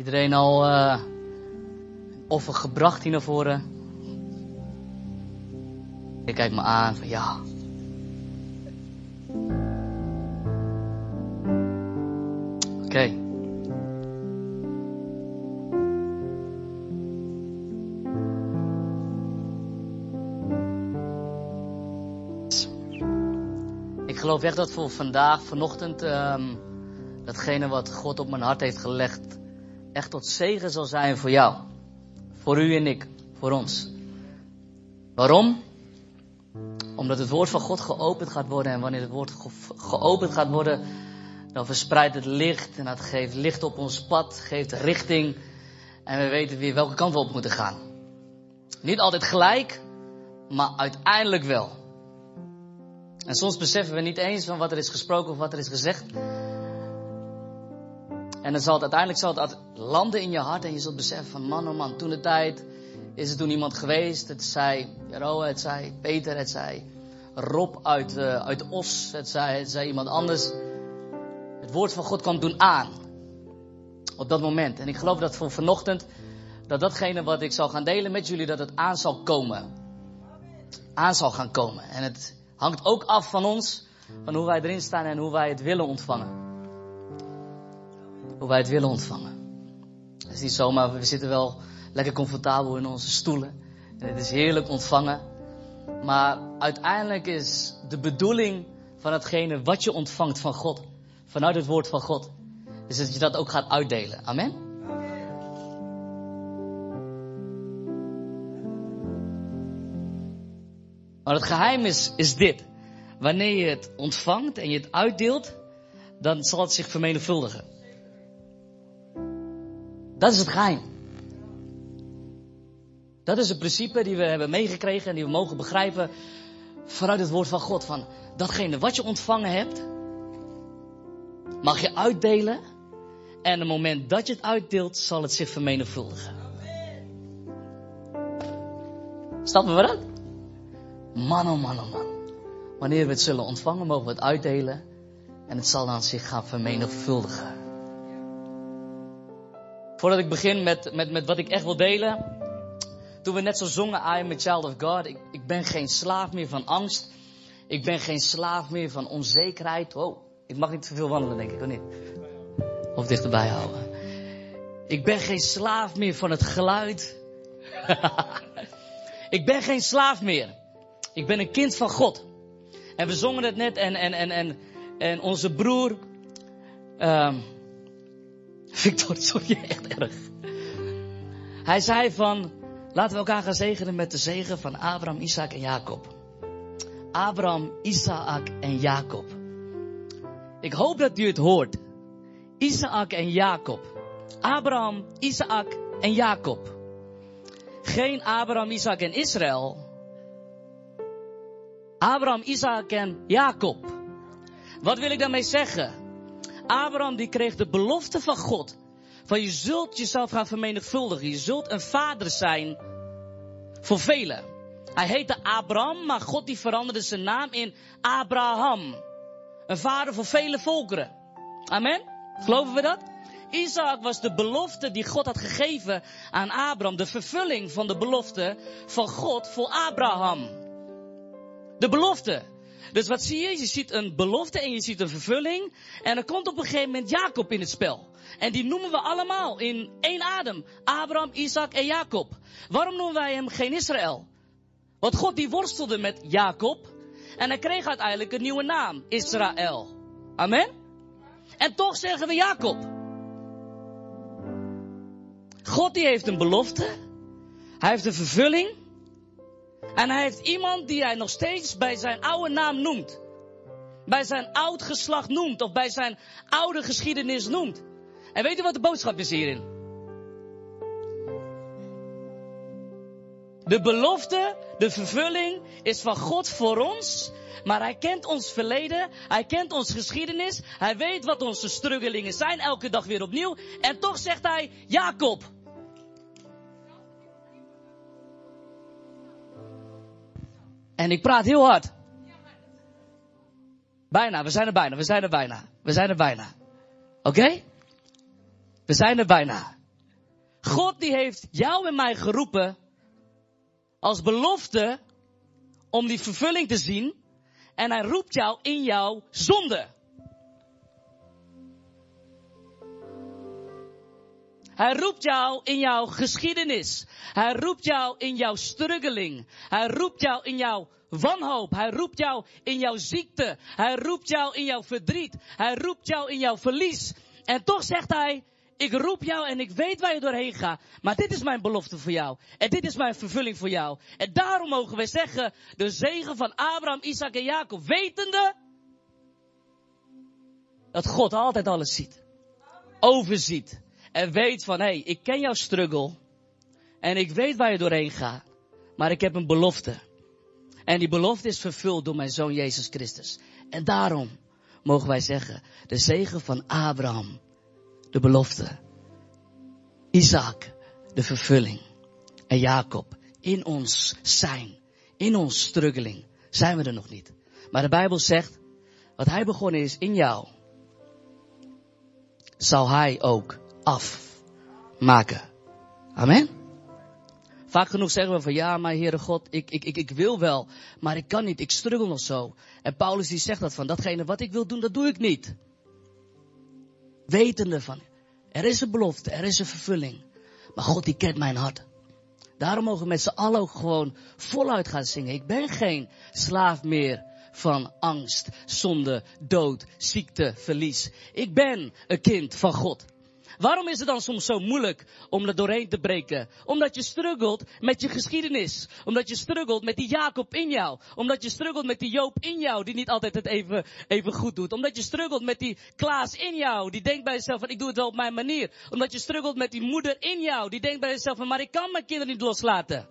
Iedereen al uh, offer gebracht hier naar voren? Ik kijk me aan van ja. Oké. Ik geloof echt dat voor vandaag, vanochtend, um, datgene wat God op mijn hart heeft gelegd, echt tot zegen zal zijn voor jou. Voor u en ik, voor ons. Waarom? Omdat het woord van God geopend gaat worden. En wanneer het woord geopend gaat worden, dan verspreidt het licht. En dat geeft licht op ons pad, geeft richting. En we weten weer welke kant we op moeten gaan. Niet altijd gelijk, maar uiteindelijk wel. En soms beseffen we niet eens van wat er is gesproken of wat er is gezegd. En dan zal het uiteindelijk zal het landen in je hart en je zult beseffen van man oh man, toen de tijd is er toen iemand geweest. Het zei Roa, het zei Peter, het zei Rob uit, uh, uit Os, het zei, het zei iemand anders. Het woord van God kwam toen aan. Op dat moment. En ik geloof dat voor vanochtend, dat datgene wat ik zal gaan delen met jullie, dat het aan zal komen. Aan zal gaan komen. En het hangt ook af van ons, van hoe wij erin staan en hoe wij het willen ontvangen hoe wij het willen ontvangen. Het is niet zomaar, we zitten wel lekker comfortabel in onze stoelen. En het is heerlijk ontvangen. Maar uiteindelijk is de bedoeling van hetgene wat je ontvangt van God, vanuit het woord van God, is dat je dat ook gaat uitdelen. Amen? Maar het geheim is, is dit. Wanneer je het ontvangt en je het uitdeelt, dan zal het zich vermenigvuldigen. Dat is het geheim. Dat is het principe die we hebben meegekregen en die we mogen begrijpen vanuit het woord van God. Van datgene wat je ontvangen hebt, mag je uitdelen. En op het moment dat je het uitdeelt, zal het zich vermenigvuldigen. Snappen we dat? Man, oh man, oh man. Wanneer we het zullen ontvangen, mogen we het uitdelen. En het zal dan zich gaan vermenigvuldigen. Voordat ik begin met, met, met wat ik echt wil delen. Toen we net zo zongen, I am a child of God. Ik, ik ben geen slaaf meer van angst. Ik ben geen slaaf meer van onzekerheid. Wow, ik mag niet te veel wandelen, denk ik, of niet? Of dichterbij houden. Ik ben geen slaaf meer van het geluid. ik ben geen slaaf meer. Ik ben een kind van God. En we zongen het net en, en, en, en, en onze broer, um, Victor, sorry, echt erg. Hij zei van, laten we elkaar gaan zegenen met de zegen van Abraham, Isaac en Jacob. Abraham, Isaac en Jacob. Ik hoop dat u het hoort. Isaac en Jacob. Abraham, Isaac en Jacob. Geen Abraham, Isaac en Israël. Abraham, Isaac en Jacob. Wat wil ik daarmee zeggen? Abraham die kreeg de belofte van God. Van je zult jezelf gaan vermenigvuldigen. Je zult een vader zijn voor velen. Hij heette Abraham, maar God die veranderde zijn naam in Abraham. Een vader voor vele volkeren. Amen? Geloven we dat? Isaac was de belofte die God had gegeven aan Abraham. De vervulling van de belofte van God voor Abraham. De belofte. Dus wat zie je? Je ziet een belofte en je ziet een vervulling. En er komt op een gegeven moment Jacob in het spel. En die noemen we allemaal in één adem. Abraham, Isaac en Jacob. Waarom noemen wij hem geen Israël? Want God die worstelde met Jacob. En hij kreeg uiteindelijk een nieuwe naam. Israël. Amen? En toch zeggen we Jacob. God die heeft een belofte. Hij heeft een vervulling. En hij heeft iemand die hij nog steeds bij zijn oude naam noemt. Bij zijn oud geslacht noemt. Of bij zijn oude geschiedenis noemt. En weet u wat de boodschap is hierin? De belofte, de vervulling is van God voor ons. Maar hij kent ons verleden, hij kent onze geschiedenis, hij weet wat onze struggelingen zijn, elke dag weer opnieuw. En toch zegt hij, Jacob, En ik praat heel hard. Bijna, we zijn er bijna, we zijn er bijna. We zijn er bijna. Oké? We zijn er bijna. God die heeft jou en mij geroepen als belofte om die vervulling te zien. En hij roept jou in jouw zonde. Hij roept jou in jouw geschiedenis. Hij roept jou in jouw struggling. Hij roept jou in jouw wanhoop. Hij roept jou in jouw ziekte. Hij roept jou in jouw verdriet. Hij roept jou in jouw verlies. En toch zegt hij, ik roep jou en ik weet waar je doorheen gaat. Maar dit is mijn belofte voor jou. En dit is mijn vervulling voor jou. En daarom mogen wij zeggen, de zegen van Abraham, Isaac en Jacob. Wetende dat God altijd alles ziet. Overziet. En weet van, hé, hey, ik ken jouw struggle. En ik weet waar je doorheen gaat. Maar ik heb een belofte. En die belofte is vervuld door mijn zoon Jezus Christus. En daarom mogen wij zeggen, de zegen van Abraham, de belofte. Isaac, de vervulling. En Jacob, in ons zijn, in ons struggling, zijn we er nog niet. Maar de Bijbel zegt, wat hij begonnen is in jou, zal hij ook afmaken. Amen. Vaak genoeg zeggen we van ja, maar Heere God, ik, ik, ik, ik wil wel, maar ik kan niet, ik struggle nog zo. En Paulus die zegt dat van, datgene wat ik wil doen, dat doe ik niet. Wetende van, er is een belofte, er is een vervulling. Maar God die kent mijn hart. Daarom mogen we met z'n allen ook gewoon voluit gaan zingen. Ik ben geen slaaf meer van angst, zonde, dood, ziekte, verlies. Ik ben een kind van God. Waarom is het dan soms zo moeilijk om er doorheen te breken? Omdat je struggelt met je geschiedenis. Omdat je struggelt met die Jacob in jou. Omdat je struggelt met die Joop in jou, die niet altijd het even, even goed doet. Omdat je struggelt met die Klaas in jou, die denkt bij zichzelf van ik doe het wel op mijn manier. Omdat je struggelt met die moeder in jou, die denkt bij zichzelf van maar ik kan mijn kinderen niet loslaten.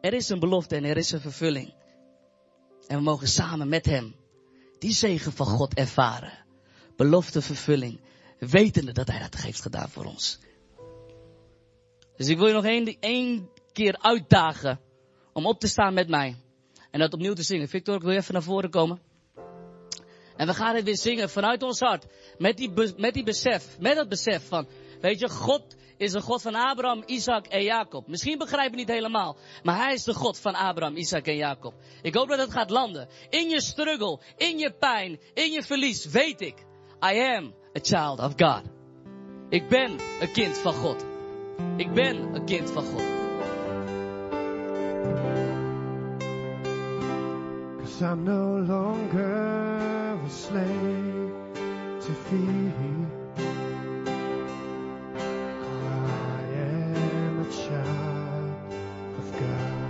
Er is een belofte en er is een vervulling. En we mogen samen met hem die zegen van God ervaren. Belofte, vervulling wetende dat hij dat heeft gedaan voor ons. Dus ik wil je nog één, één keer uitdagen om op te staan met mij. En dat opnieuw te zingen. Victor, ik wil even naar voren komen. En we gaan het weer zingen vanuit ons hart. Met die, met die besef, met dat besef van, weet je, God is de God van Abraham, Isaac en Jacob. Misschien begrijp je niet helemaal, maar hij is de God van Abraham, Isaac en Jacob. Ik hoop dat het gaat landen. In je struggle, in je pijn, in je verlies, weet ik. I am a child of God. Ik ben een kind van God. Ik ben een kind van God. Cause I'm no longer a slave to fear. I am a child of God.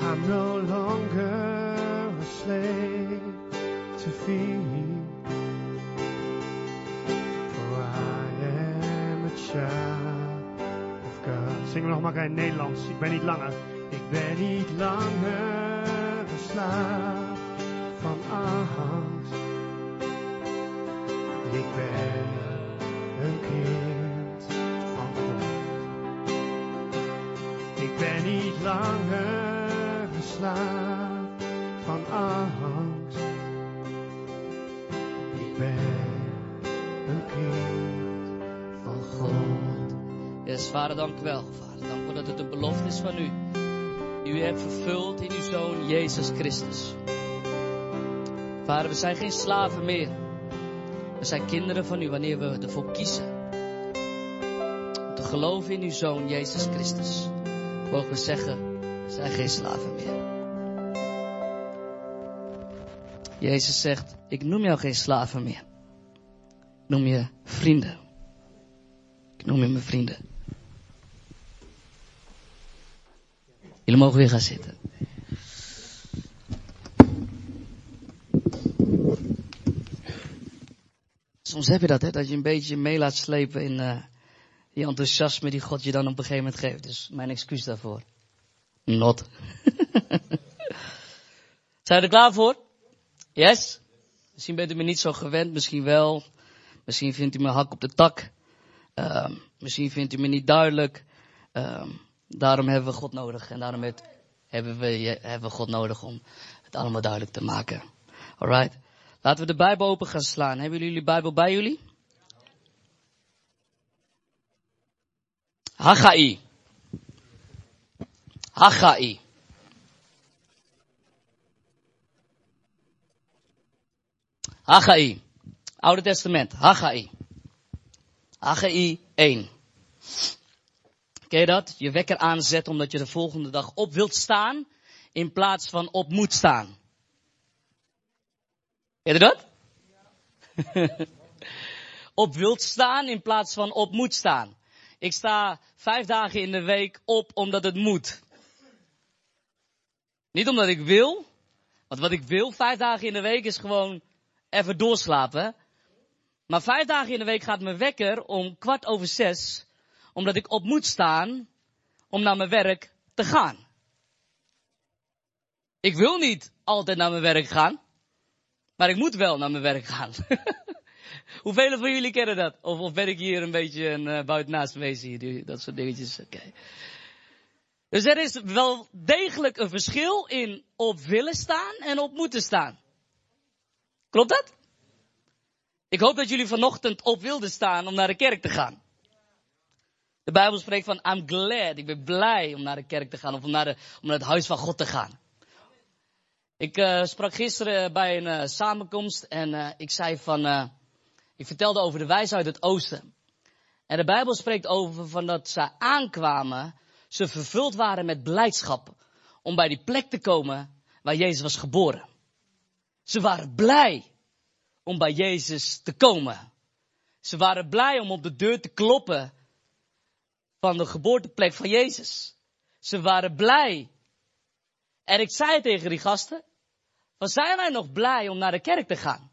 I'm no longer a slave to fear. Child of. Zingen nog maar in Nederlands. Ik ben niet langer. Ik ben niet langer een slaaf van angst. Ik ben een kind van God. Ik ben niet langer een slaaf vader, dank u wel. Vader, dank u dat het een belofte is van u. Die u hebt vervuld in uw zoon Jezus Christus. Vader, we zijn geen slaven meer. We zijn kinderen van u wanneer we ervoor kiezen. Te geloven in uw zoon Jezus Christus. Mogen we zeggen, we zijn geen slaven meer. Jezus zegt, ik noem jou geen slaven meer. Ik noem je vrienden. Ik noem je mijn vrienden. Jullie mogen weer gaan zitten. Soms heb je dat, hè, dat je een beetje mee laat slepen in uh, die enthousiasme die God je dan op een gegeven moment geeft. Dus mijn excuus daarvoor. Not. Zijn we er klaar voor? Yes? Misschien bent u me niet zo gewend, misschien wel. Misschien vindt u me hak op de tak. Uh, misschien vindt u me niet duidelijk. Uh, daarom hebben we God nodig. En daarom hebben, we, hebben God nodig om het allemaal duidelijk te maken. Alright. Laten we de Bijbel open gaan slaan. Hebben jullie jullie Bijbel bij jullie? Haggai. Haggai. Haggai. Oude Testament. Haggai. Haggai 1. Ken je dat? Je wekker aanzetten omdat je de volgende dag op wilt staan in plaats van op moet staan. Ken je dat? op wilt staan in plaats van op moet staan. Ik sta vijf dagen in de week op omdat het moet. Niet omdat ik wil, want wat ik wil vijf dagen in de week is gewoon even doorslapen. Maar vijf dagen in de week gaat mijn wekker om kwart over zes, omdat ik op moet staan om naar mijn werk te gaan. Ik wil niet altijd naar mijn werk gaan, maar ik moet wel naar mijn werk gaan. Hoeveel van jullie kennen dat? Of, of ben ik hier een beetje een uh, buitenaast wezen hier, dat soort dingetjes. Dus er is wel degelijk een verschil in op willen staan en op moeten staan. Klopt dat? Ik hoop dat jullie vanochtend op wilden staan om naar de kerk te gaan. De Bijbel spreekt van I'm glad, ik ben blij om naar de kerk te gaan of om naar, de, om naar het huis van God te gaan. Ik uh, sprak gisteren bij een uh, samenkomst en uh, ik zei van, ik vertelde over de wijze uit het oosten. En de Bijbel spreekt over van dat ze aankwamen, ze vervuld waren met blijdschap om bij die plek te komen waar Jezus was geboren. Ze waren blij om bij Jezus te komen. Ze waren blij om op de deur te kloppen van de geboorteplek van Jezus. Ze waren blij. En ik zei tegen die gasten, van zijn wij nog blij om naar de kerk te gaan?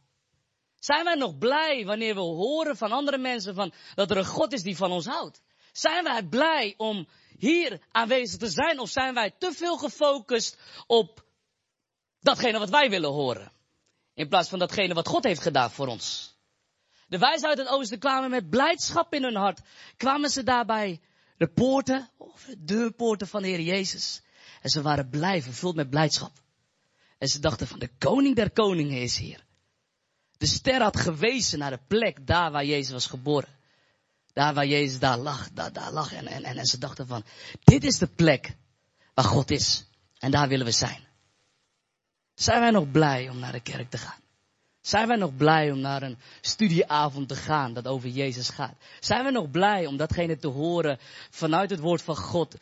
Zijn wij nog blij wanneer we horen van andere mensen van dat er een God is die van ons houdt? Zijn wij blij om hier aanwezig te zijn of zijn wij te veel gefocust op datgene wat wij willen horen? In plaats van datgene wat God heeft gedaan voor ons. De wijzen uit het oosten kwamen met blijdschap in hun hart. Kwamen ze daarbij de poorten, of de deurpoorten van de Heer Jezus. En ze waren blij, vervuld met blijdschap. En ze dachten van de koning der koningen is hier. De ster had gewezen naar de plek daar waar Jezus was geboren. Daar waar Jezus daar lag, daar, daar lag. En, en, en ze dachten van, dit is de plek waar God is. En daar willen we zijn. Zijn wij nog blij om naar de kerk te gaan? Zijn wij nog blij om naar een studieavond te gaan dat over Jezus gaat? Zijn we nog blij om datgene te horen vanuit het woord van God?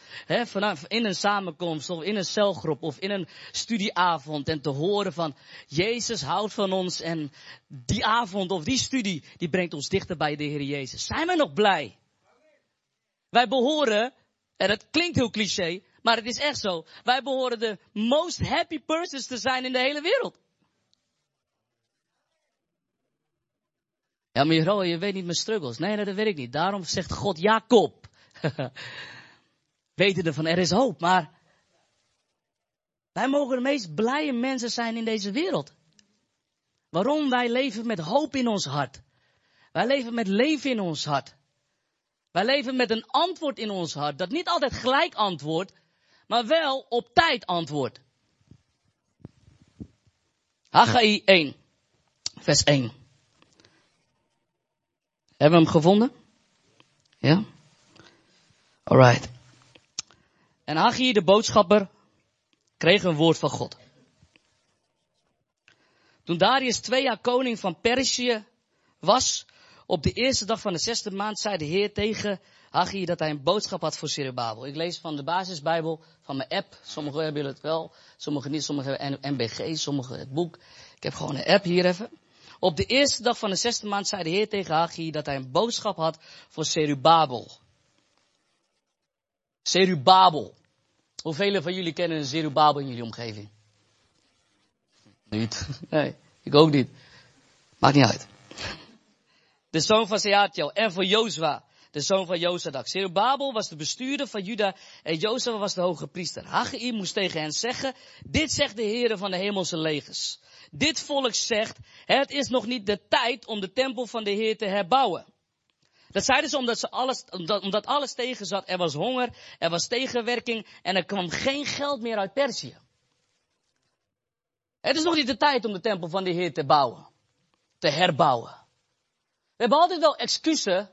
In een samenkomst of in een celgroep of in een studieavond en te horen van Jezus houdt van ons en die avond of die studie die brengt ons dichter bij de Heer Jezus. Zijn wij nog blij? Wij behoren, en het klinkt heel cliché, maar het is echt zo. Wij behoren de most happy persons te zijn in de hele wereld. Ja, maar je weet niet mijn struggles. Nee, nee, dat weet ik niet. Daarom zegt God Jacob. Wetende van er is hoop, maar wij mogen de meest blije mensen zijn in deze wereld. Waarom? Wij leven met hoop in ons hart. Wij leven met leven in ons hart. Wij leven met een antwoord in ons hart. Dat niet altijd gelijk antwoordt, maar wel op tijd antwoordt. Haggai 1, vers 1. Hebben we hem gevonden? Ja? Alright. En Haggai, de boodschapper, kreeg een woord van God. Toen Darius twee jaar koning van Perzië was, op de eerste dag van de zesde maand zei de Heer tegen Haggai dat hij een boodschap had voor Zerubbabel. Ik lees van de basisbijbel, van mijn app. Sommigen hebben het wel, sommigen niet. Sommigen hebben MBG, sommigen het boek. Ik heb gewoon een app hier even. Op de eerste dag van de zesde maand zei de Heer tegen Haggai dat hij een boodschap had voor Serubabel. Serubabel. Hoeveel van jullie kennen een Serubabel in jullie omgeving? Niet. Nee, ik ook niet. Maakt niet uit. De zoon van Seatiel en voor Jozua, de zoon van Jozadak. Zerubabel was de bestuurder van Juda en Jozua was de hoge priester. Haggai moest tegen hen zeggen, dit zegt de Heer van de hemelse legers dit volk zegt, het is nog niet de tijd om de tempel van de Heer te herbouwen. Dat zeiden ze omdat, ze alles, omdat, alles tegen zat. Er was honger, er was tegenwerking en er kwam geen geld meer uit Perzië. Het is nog niet de tijd om de tempel van de Heer te bouwen, te herbouwen. We hebben altijd wel excuses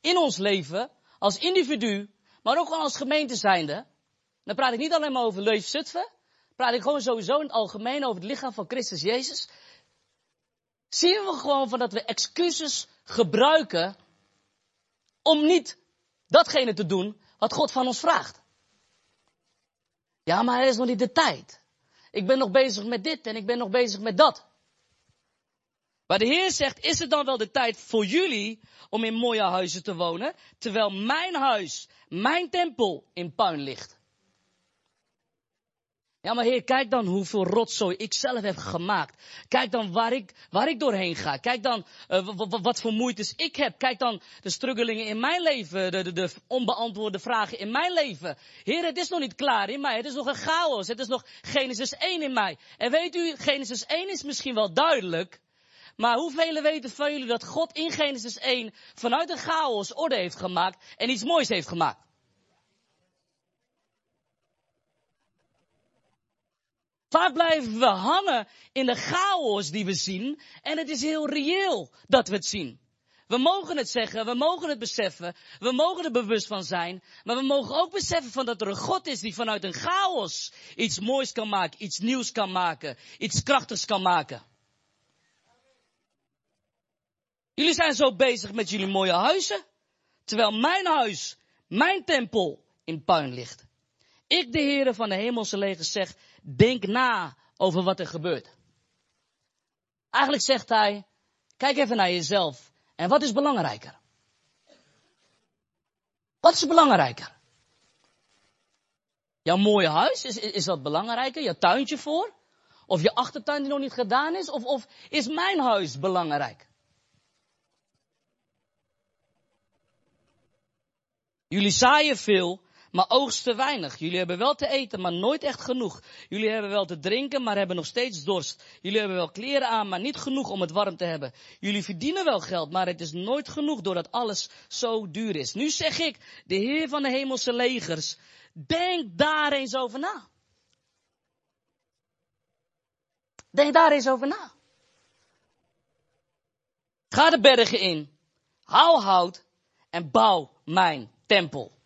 in ons leven, als individu maar ook als gemeente zijnde. Dan praat ik niet alleen maar over Leef Zutphen. Praat ik gewoon sowieso in het algemeen over het lichaam van Christus Jezus. Zien we gewoon van dat we excuses gebruiken om niet datgene te doen wat God van ons vraagt. Ja, maar er is nog niet de tijd. Ik ben nog bezig met dit en ik ben nog bezig met dat. Maar de Heer zegt, is het dan wel de tijd voor jullie om in mooie huizen te wonen, terwijl mijn huis, mijn tempel in puin ligt? Ja, maar Heer, kijk dan hoeveel rotzooi ik zelf heb gemaakt. Kijk dan waar ik, waar ik doorheen ga. Kijk dan uh, wat voor moeites ik heb. Kijk dan de struggelingen in mijn leven, de, de, de, onbeantwoorde vragen in mijn leven. Heer, het is nog niet klaar in mij. Het is nog een chaos. Het is nog Genesis 1 in mij. En weet u, Genesis 1 is misschien wel duidelijk. Maar hoeveel weten van jullie dat God in Genesis 1 vanuit een chaos orde heeft gemaakt en iets moois heeft gemaakt? Vaak blijven we hangen in de chaos die we zien. En het is heel reëel dat we het zien. We mogen het zeggen, we mogen het beseffen, we mogen er bewust van zijn. Maar we mogen ook beseffen van dat er een God is die vanuit een chaos iets moois kan maken, iets nieuws kan maken, iets krachtigs kan maken. Jullie zijn zo bezig met jullie mooie huizen, terwijl mijn huis, mijn tempel in puin ligt. Ik, de Heere van de hemelse legers, zeg, denk na over wat er gebeurt. Eigenlijk zegt hij, kijk even naar jezelf. En wat is belangrijker? Wat is belangrijker? Jouw mooie huis, is, is dat belangrijker? Je tuintje voor? Of je achtertuin die nog niet gedaan is? Of, of is mijn huis belangrijk? Jullie zaaien veel, maar oogsten weinig. Jullie hebben wel te eten, maar nooit echt genoeg. Jullie hebben wel te drinken, maar hebben nog steeds dorst. Jullie hebben wel kleren aan, maar niet genoeg om het warm te hebben. Jullie verdienen wel geld, maar het is nooit genoeg doordat alles zo duur is. Nu zeg ik, de Heer van de hemelse legers, denk daar eens over na. Denk daar eens over na. Ga de bergen in, hou hout en bouw mijn tempel.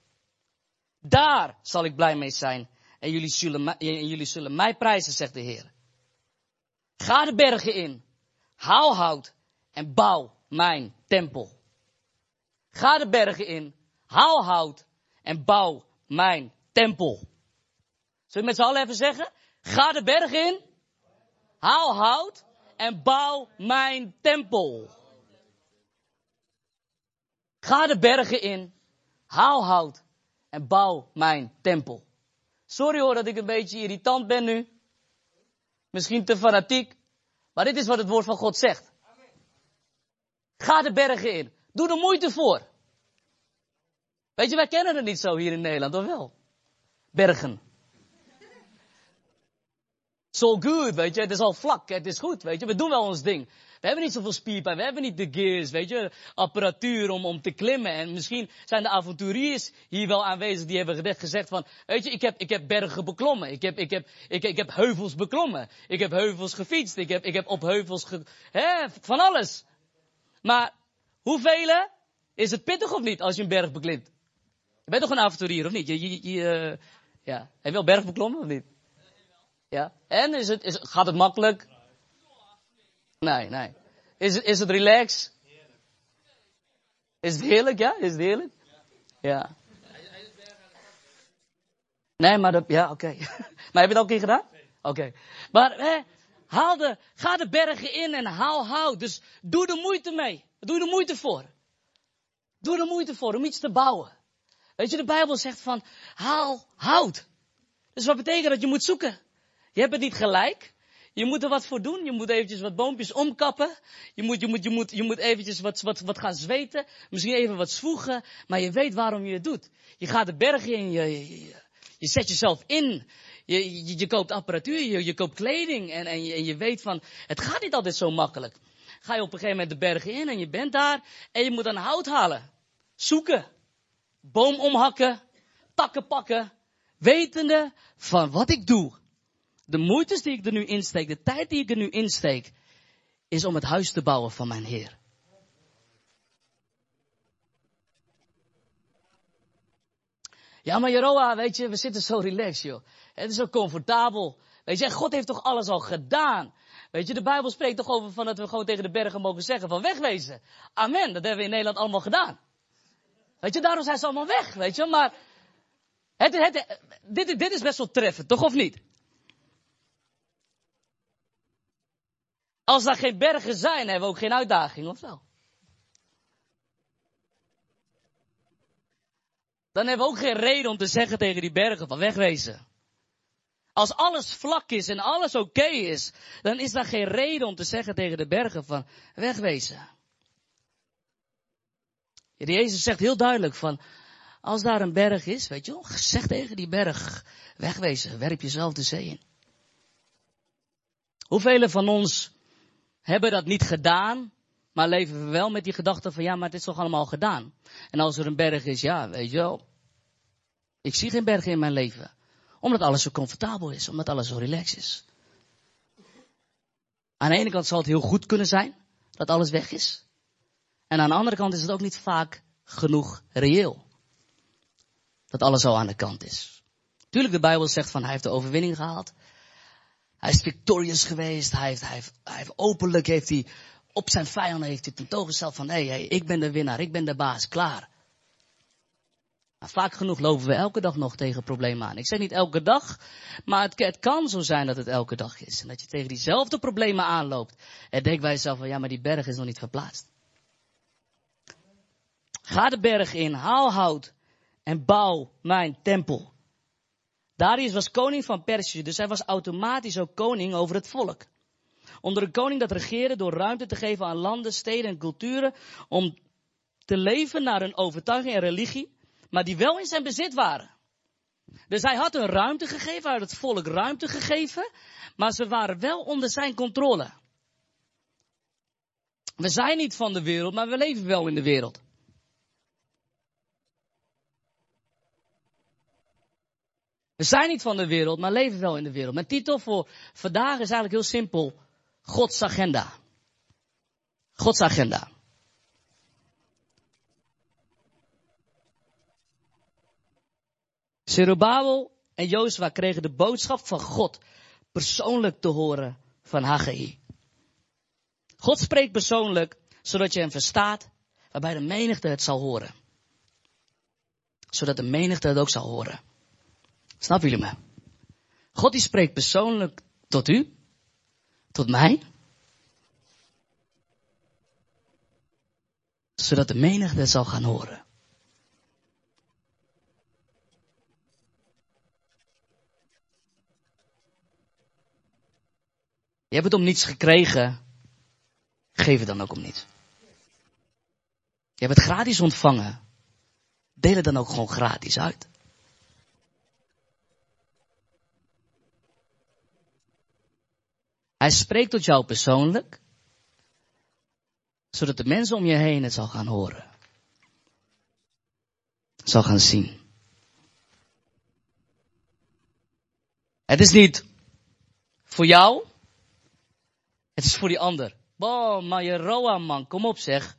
Daar zal ik blij mee zijn. En jullie zullen, en jullie zullen mij prijzen, zegt de Heer. Ga de bergen in. Haal hout en bouw mijn tempel. Ga de bergen in. Haal hout en bouw mijn tempel. Zullen we met z'n allen even zeggen? Ga de bergen in. Haal hout en bouw mijn tempel. Ga de bergen in. Haal hout en bouw mijn tempel. Sorry hoor dat ik een beetje irritant ben nu. Misschien te fanatiek. Maar dit is wat het woord van God zegt. Ga de bergen in. Doe er moeite voor. Weet je, wij kennen het niet zo hier in Nederland, of wel? Bergen. So good, weet je. Het is al vlak, het is goed, weet je. We doen wel ons ding. We hebben niet zoveel spierpijn, we hebben niet de gears, weet je, apparatuur om, om te klimmen. En misschien zijn de avonturiers hier wel aanwezig die hebben gezegd van, weet je, ik heb, ik heb bergen beklommen, ik heb, ik, heb, ik, ik heb heuvels beklommen, ik heb heuvels gefietst, ik heb, ik heb op heuvels, ge, hè, van alles. Maar hoeveel is het pittig of niet als je een berg beklimt? Je bent toch een avonturier of niet? Je, je, je, uh, ja. Heb je wel berg beklommen of niet? Ja. En is het, is, gaat het makkelijk? Nee, nee. Is is het relax? Is het heerlijk, ja? Is het heerlijk? Ja. Nee, maar ja, oké. Maar heb je het al een gedaan? Oké. Maar, hè, haal de, ga de bergen in en haal hout. Dus doe de moeite mee. Doe de moeite voor. Doe de moeite voor om iets te bouwen. Weet je, de Bijbel zegt van, haal hout. Dus wat betekent dat? Je moet zoeken. Je hebt het niet gelijk. Je moet er wat voor doen. Je moet eventjes wat boompjes omkappen. Je moet, je moet, je moet, je moet eventjes wat, wat, wat gaan zweten. Misschien even wat zwoegen. Maar je weet waarom je het doet. Je gaat de bergen in. Je, je, je zet jezelf in. Je, je, je koopt apparatuur. Je, je koopt kleding. En, en, je, en je weet van, het gaat niet altijd zo makkelijk. Ga je op een gegeven moment de bergen in en je bent daar. En je moet dan hout halen. Zoeken. Boom omhakken. Takken pakken. Wetende van wat ik doe de moeite die ik er nu insteek, de tijd die ik er nu insteek, is om het huis te bouwen van mijn Heer. Ja, maar Jeroa, weet je, we zitten zo relaxed, joh. Het is zo comfortabel. Weet je, God heeft toch alles al gedaan. Weet je, de Bijbel spreekt toch over van dat we gewoon tegen de bergen mogen zeggen van wegwezen. Amen, dat hebben we in Nederland allemaal gedaan. Weet je, daarom zijn ze allemaal weg, weet je. Maar het, het, dit, dit is best wel treffend, toch of niet? Als daar geen bergen zijn, hebben we ook geen uitdaging, of wel? Dan hebben we ook geen reden om te zeggen tegen die bergen van wegwezen. Als alles vlak is en alles oké is, dan is daar geen reden om te zeggen tegen de bergen van wegwezen. Jezus zegt heel duidelijk van, als daar een berg is, weet je wel, zeg tegen die berg, wegwezen, werp jezelf de zee in. Hoeveel van ons hebben dat niet gedaan, maar leven we wel met die gedachte van, ja, maar het is toch allemaal gedaan. En als er een berg is, ja, weet je wel, ik zie geen bergen in mijn leven. Omdat alles zo comfortabel is, omdat alles zo relaxed is. Aan de ene kant zal het heel goed kunnen zijn, dat alles weg is. En aan de andere kant is het ook niet vaak genoeg reëel. Dat alles al aan de kant is. Tuurlijk, de Bijbel zegt van hij heeft de overwinning gehaald. Hij is victorious geweest. Hij heeft, hij heeft, hij heeft openlijk heeft hij op zijn vijanden heeft hij tentoongesteld van hey, hey, ik ben de winnaar, ik ben de baas, klaar. Maar vaak genoeg lopen we elke dag nog tegen problemen aan. Ik zeg niet elke dag, maar het, kan zo zijn dat het elke dag is. En dat je tegen diezelfde problemen aanloopt. En denk bij jezelf van ja, maar die berg is nog niet verplaatst. Ga de berg in, haal hout en bouw mijn tempel. Darius was koning van Perzië, dus hij was automatisch ook koning over het volk. Onder een koning dat regeerde door ruimte te geven aan landen, steden en culturen om te leven naar een overtuiging en religie, maar die wel in zijn bezit waren. Dus hij had een ruimte gegeven, hij had het volk ruimte gegeven, maar ze waren wel onder zijn controle. We zijn niet van de wereld, maar we leven wel in de wereld. We zijn niet van de wereld, maar leven wel in de wereld. Mijn titel voor vandaag is eigenlijk heel simpel. Gods agenda. Gods agenda. Zerubabel en Jozua kregen de boodschap van God persoonlijk te horen van Haggai. God spreekt persoonlijk, zodat je hem verstaat, waarbij de menigte het zal horen. Zodat de menigte het ook zal horen. Snappen jullie me? God die spreekt persoonlijk tot u, tot mij, zodat de menigte zal gaan horen. Je hebt het om niets gekregen, geef het dan ook om niets. Je hebt het gratis ontvangen, deel het dan ook gewoon gratis uit. Hij spreekt tot jou persoonlijk, zodat de mensen om je heen het zal gaan horen. Zal gaan zien. Het is niet voor jou, het is voor die ander. Boh, maar je Roa man, kom op zeg.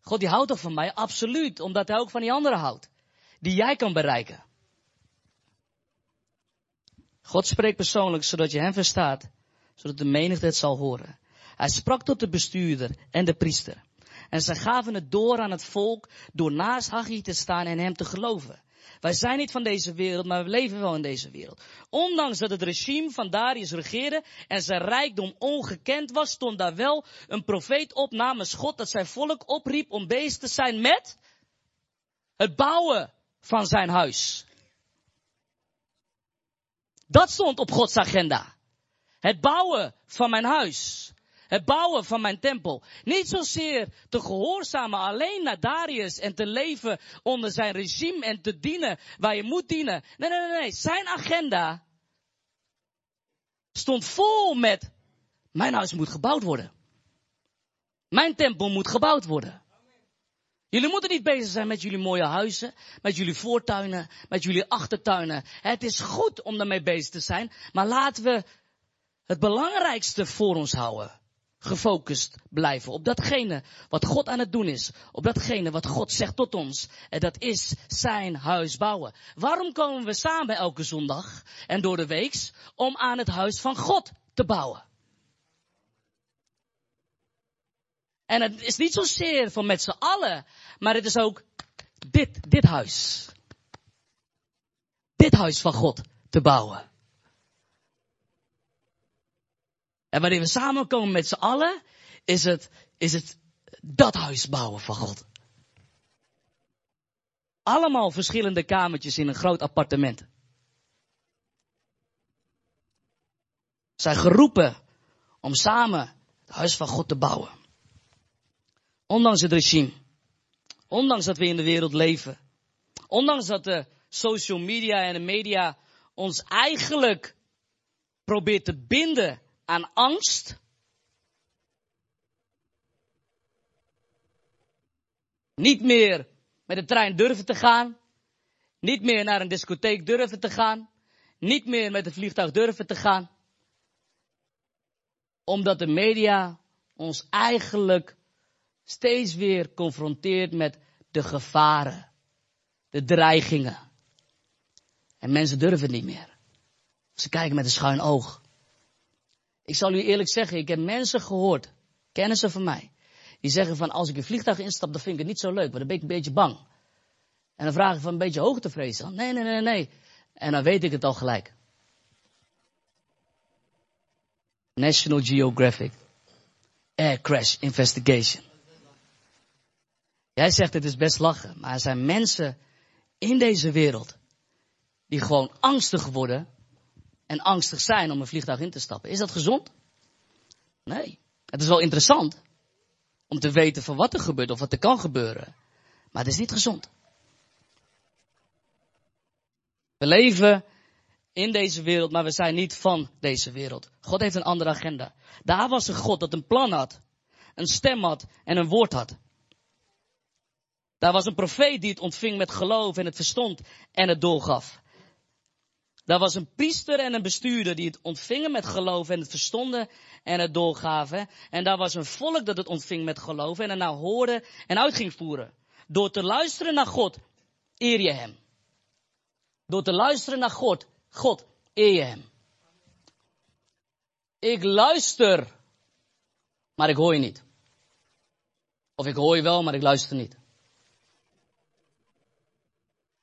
God die houdt toch van mij? Absoluut, omdat hij ook van die anderen houdt. Die jij kan bereiken. God spreekt persoonlijk, zodat je hem verstaat zodat de menigte het zal horen. Hij sprak tot de bestuurder en de priester. En ze gaven het door aan het volk door naast Haggai te staan en hem te geloven. Wij zijn niet van deze wereld, maar we leven wel in deze wereld. Ondanks dat het regime van Darius regeerde en zijn rijkdom ongekend was, stond daar wel een profeet op namens God dat zijn volk opriep om bezig te zijn met het bouwen van zijn huis. Dat stond op Gods agenda. Het bouwen van mijn huis. Het bouwen van mijn tempel. Niet zozeer te gehoorzamen alleen naar Darius en te leven onder zijn regime en te dienen waar je moet dienen. Nee, nee, nee, nee. Zijn agenda stond vol met mijn huis moet gebouwd worden. Mijn tempel moet gebouwd worden. Jullie moeten niet bezig zijn met jullie mooie huizen, met jullie voortuinen, met jullie achtertuinen. Het is goed om daarmee bezig te zijn, maar laten we het belangrijkste voor ons houden. gefocust blijven. Op datgene wat God aan het doen is. Op datgene wat God zegt tot ons. En dat is zijn huis bouwen. Waarom komen we samen elke zondag en door de weeks? Om aan het huis van God te bouwen. En het is niet zozeer van met z'n allen, maar het is ook dit, dit huis. Dit huis van God te bouwen. En wanneer we samenkomen met z'n allen, is het, is het dat huis bouwen van God. Allemaal verschillende kamertjes in een groot appartement. Zijn geroepen om samen het huis van God te bouwen. Ondanks het regime. Ondanks dat we in de wereld leven. Ondanks dat de social media en de media ons eigenlijk probeert te binden aan angst. Niet meer met de trein durven te gaan. Niet meer naar een discotheek durven te gaan. Niet meer met het vliegtuig durven te gaan. Omdat de media ons eigenlijk steeds weer confronteert met de gevaren, de dreigingen. En mensen durven het niet meer. Ze kijken met een schuin oog. Ik zal u eerlijk zeggen, ik heb mensen gehoord, kennissen van mij, die zeggen van als ik een vliegtuig instap, dan vind ik het niet zo leuk, want dan ben ik een beetje bang. En dan vraag ik van een beetje hoogtevrees dan. Nee, nee, nee, nee. En dan weet ik het al gelijk. National Geographic. Air Crash Investigation. Jij zegt het is best lachen, maar er zijn mensen in deze wereld die gewoon angstig worden en angstig zijn om een vliegtuig in te stappen. Is dat gezond? Nee. Het is wel interessant om te weten van wat er gebeurt of wat er kan gebeuren. Maar het is niet gezond. We leven in deze wereld, maar we zijn niet van deze wereld. God heeft een andere agenda. Daar was een God dat een plan had, een stem had en een woord had. Daar was een profeet die het ontving met geloof en het verstond en het doorgaf. Daar was een priester en een bestuurder die het ontvingen met geloof en het verstonden en het doorgaven. En daar was een volk dat het ontving met geloof en ernaar hoorde en uit ging voeren. Door te luisteren naar God, eer je hem. Door te luisteren naar God, God, eer je hem. Ik luister, maar ik hoor je niet. Of ik hoor je wel, maar ik luister niet.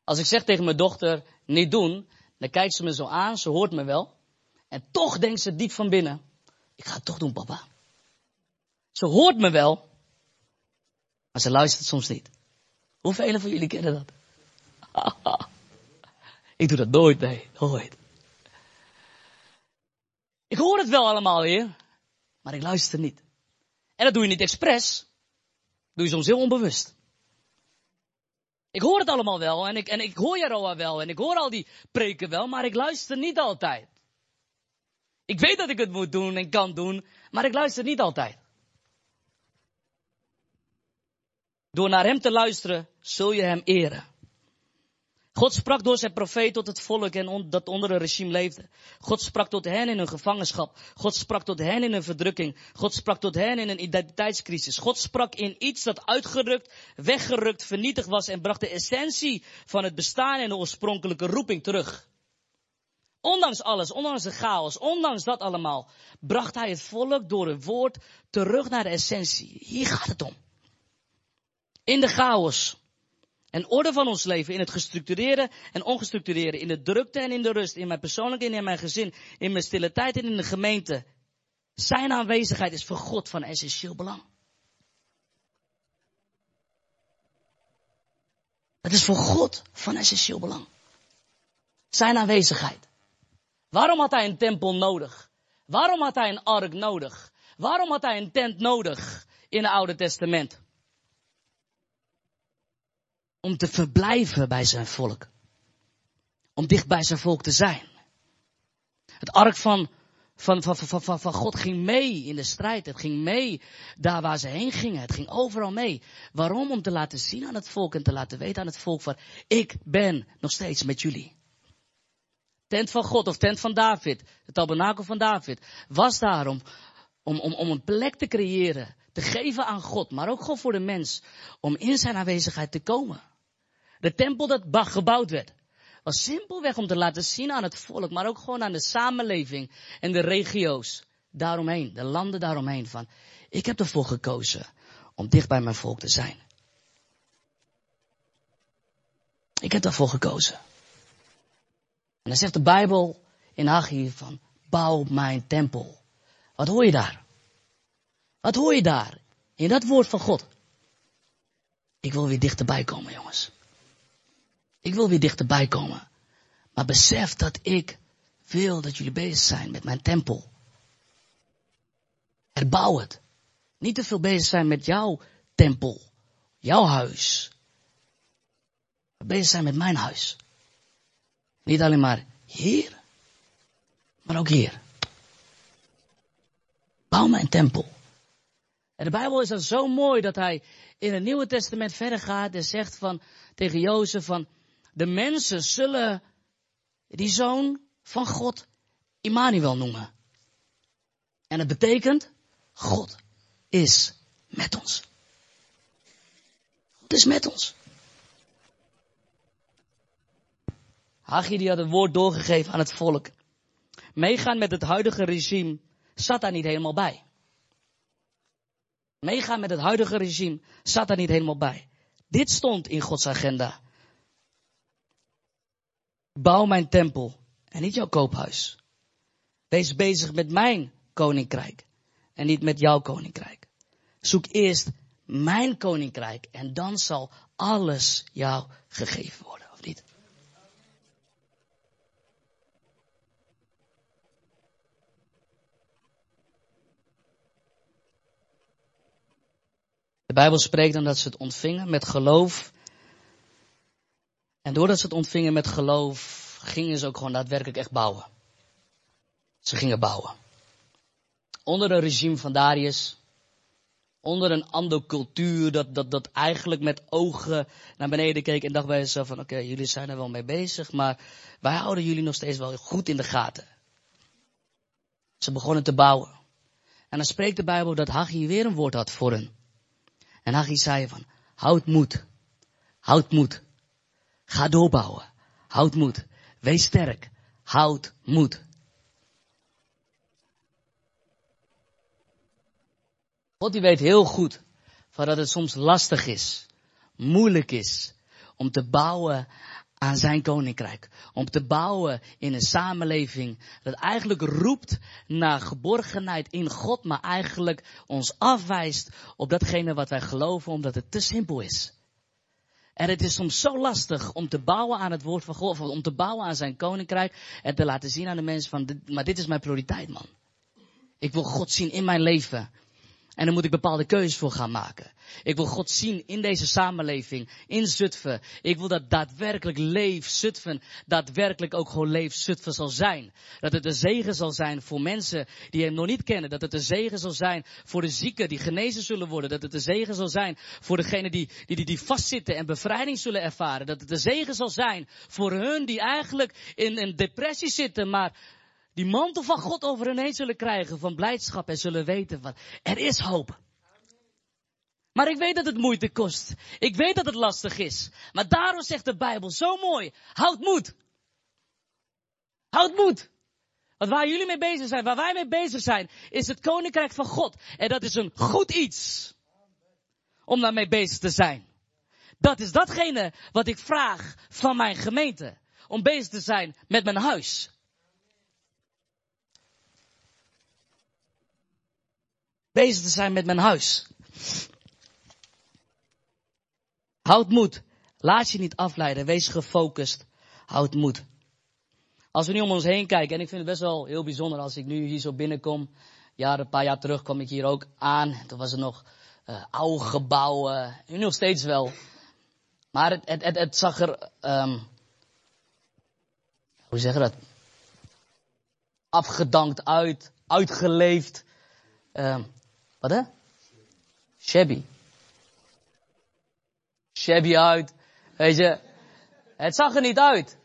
Als ik zeg tegen mijn dochter, niet doen, dan kijkt ze me zo aan, ze hoort me wel. En toch denkt ze diep van binnen, ik ga het toch doen papa. Ze hoort me wel, maar ze luistert soms niet. Hoeveel van jullie kennen dat? ik doe dat nooit, nee, nooit. Ik hoor het wel allemaal weer, maar ik luister niet. En dat doe je niet expres. doe je soms heel onbewust. Ik hoor het allemaal wel en ik, en ik hoor Jaroa wel en ik hoor al die preken wel, maar ik luister niet altijd. Ik weet dat ik het moet doen en kan doen, maar ik luister niet altijd. Door naar hem te luisteren, zul je hem eren. God sprak door zijn profeet tot het volk en dat onder een regime leefde. God sprak tot hen in hun gevangenschap. God sprak tot hen in hun verdrukking. God sprak tot hen in een identiteitscrisis. God sprak in iets dat uitgerukt, weggerukt, vernietigd was en bracht de essentie van het bestaan en de oorspronkelijke roeping terug. Ondanks alles, ondanks de chaos, ondanks dat allemaal, bracht hij het volk door het woord terug naar de essentie. Hier gaat het om. In de chaos en orde van ons leven, in het gestructureerde en ongestructureerde, in de drukte en in de rust, in mijn persoonlijke en in mijn gezin, in mijn stille tijd en in de gemeente. Zijn aanwezigheid is voor God van essentieel belang. Het is voor God van essentieel belang. Zijn aanwezigheid. Waarom had hij een tempel nodig? Waarom had hij een ark nodig? Waarom had hij een tent nodig in het Oude Testament? Om te verblijven bij zijn volk. Om dicht bij zijn volk te zijn. Het ark van, van, van, van, van, God ging mee in de strijd. Het ging mee daar waar ze heen gingen. Het ging overal mee. Waarom? Om te laten zien aan het volk en te laten weten aan het volk van, ik ben nog steeds met jullie. Tent van God of tent van David, het tabernakel van David, was daarom Om, om, om een plek te creëren, geven aan God, maar ook gewoon voor de mens, om in zijn aanwezigheid te komen. De tempel dat gebouwd werd, was simpelweg om te laten zien aan het volk, maar ook gewoon aan de samenleving en de regio's daaromheen, de landen daaromheen, van ik heb ervoor gekozen om dicht bij mijn volk te zijn. Ik heb daarvoor gekozen. En dan zegt de Bijbel in Haggai van, bouw mijn tempel. Wat hoor je daar? Wat hoor je daar? In dat woord van God. Ik wil weer dichterbij komen, jongens. Ik wil weer dichterbij komen. Maar besef dat ik wil dat jullie bezig zijn met mijn tempel. Herbouw het. Niet te veel bezig zijn met jouw tempel, jouw huis. Bezig zijn met mijn huis. Niet alleen maar hier, maar ook hier. Bouw mijn tempel. En de Bijbel is dan zo mooi dat hij in het Nieuwe Testament verder gaat en zegt van, tegen Jozef van, de mensen zullen die zoon van God Immanuel noemen. En het betekent, God is met ons. God is met ons. Haggai die had het woord doorgegeven aan het volk. Meegaan met het huidige regime zat daar niet helemaal bij. Meegaan met het huidige regime zat daar niet helemaal bij. Dit stond in Gods agenda. Bouw mijn tempel en niet jouw koophuis. Wees bezig met mijn koninkrijk en niet met jouw koninkrijk. Zoek eerst mijn koninkrijk en dan zal alles jou gegeven worden, of niet? De Bijbel spreekt dan dat ze het ontvingen met geloof. En doordat ze het ontvingen met geloof, gingen ze ook gewoon daadwerkelijk echt bouwen. Ze gingen bouwen. Onder een regime van Darius, onder een andere cultuur, dat, dat, dat eigenlijk met ogen naar beneden keek en dacht bij zichzelf van, oké, jullie zijn er wel mee bezig, maar wij houden jullie nog steeds wel goed in de gaten. Ze begonnen te bouwen. En dan spreekt de Bijbel dat Haggai weer een woord had voor hen. En Haggai zei van, houd moed. Houd moed. Ga doorbouwen. Houd moed. Wees sterk. Houd moed. God die weet heel goed van dat het soms lastig is, moeilijk is om te bouwen aan zijn koninkrijk. Om te bouwen in een samenleving dat eigenlijk roept naar geborgenheid in God, maar eigenlijk ons afwijst op datgene wat wij geloven omdat het te simpel is. En het is soms zo lastig om te bouwen aan het woord van God, om te bouwen aan zijn koninkrijk en te laten zien aan de mensen van, maar dit is mijn prioriteit man. Ik wil God zien in mijn leven. En dan moet ik bepaalde keuzes voor gaan maken. Ik wil God zien in deze samenleving, in Zutphen. Ik wil dat daadwerkelijk leef Zutphen, daadwerkelijk ook gewoon leef Zutphen zal zijn. Dat het een zegen zal zijn voor mensen die hem nog niet kennen. Dat het een zegen zal zijn voor de zieken die genezen zullen worden. Dat het een zegen zal zijn voor degenen die, die, die, die vastzitten en bevrijding zullen ervaren. Dat het een zegen zal zijn voor hun die eigenlijk in een depressie zitten, maar die mantel van God over hen heen zullen krijgen van blijdschap en zullen weten van er is hoop. Maar ik weet dat het moeite kost. Ik weet dat het lastig is. Maar daarom zegt de Bijbel zo mooi, houd moed. Houd moed. Want waar jullie mee bezig zijn, waar wij mee bezig zijn, is het koninkrijk van God. En dat is een goed iets. Om daarmee bezig te zijn. Dat is datgene wat ik vraag van mijn gemeente. Om bezig te zijn met mijn huis. Bezig te zijn met mijn huis. Houd moed. Laat je niet afleiden. Wees gefocust. Houd moed. Als we nu om ons heen kijken, en ik vind het best wel heel bijzonder als ik nu hier zo binnenkom. Ja, een paar jaar terug kwam ik hier ook aan. Toen was er nog uh, oude gebouwen. Nu nog steeds wel. Maar het, het, het, zag er, um, hoe zeg je dat? Afgedankt uit, uitgeleefd. Um, wat hè? Shabby. Shabby uit. Weet je, het zag er niet uit.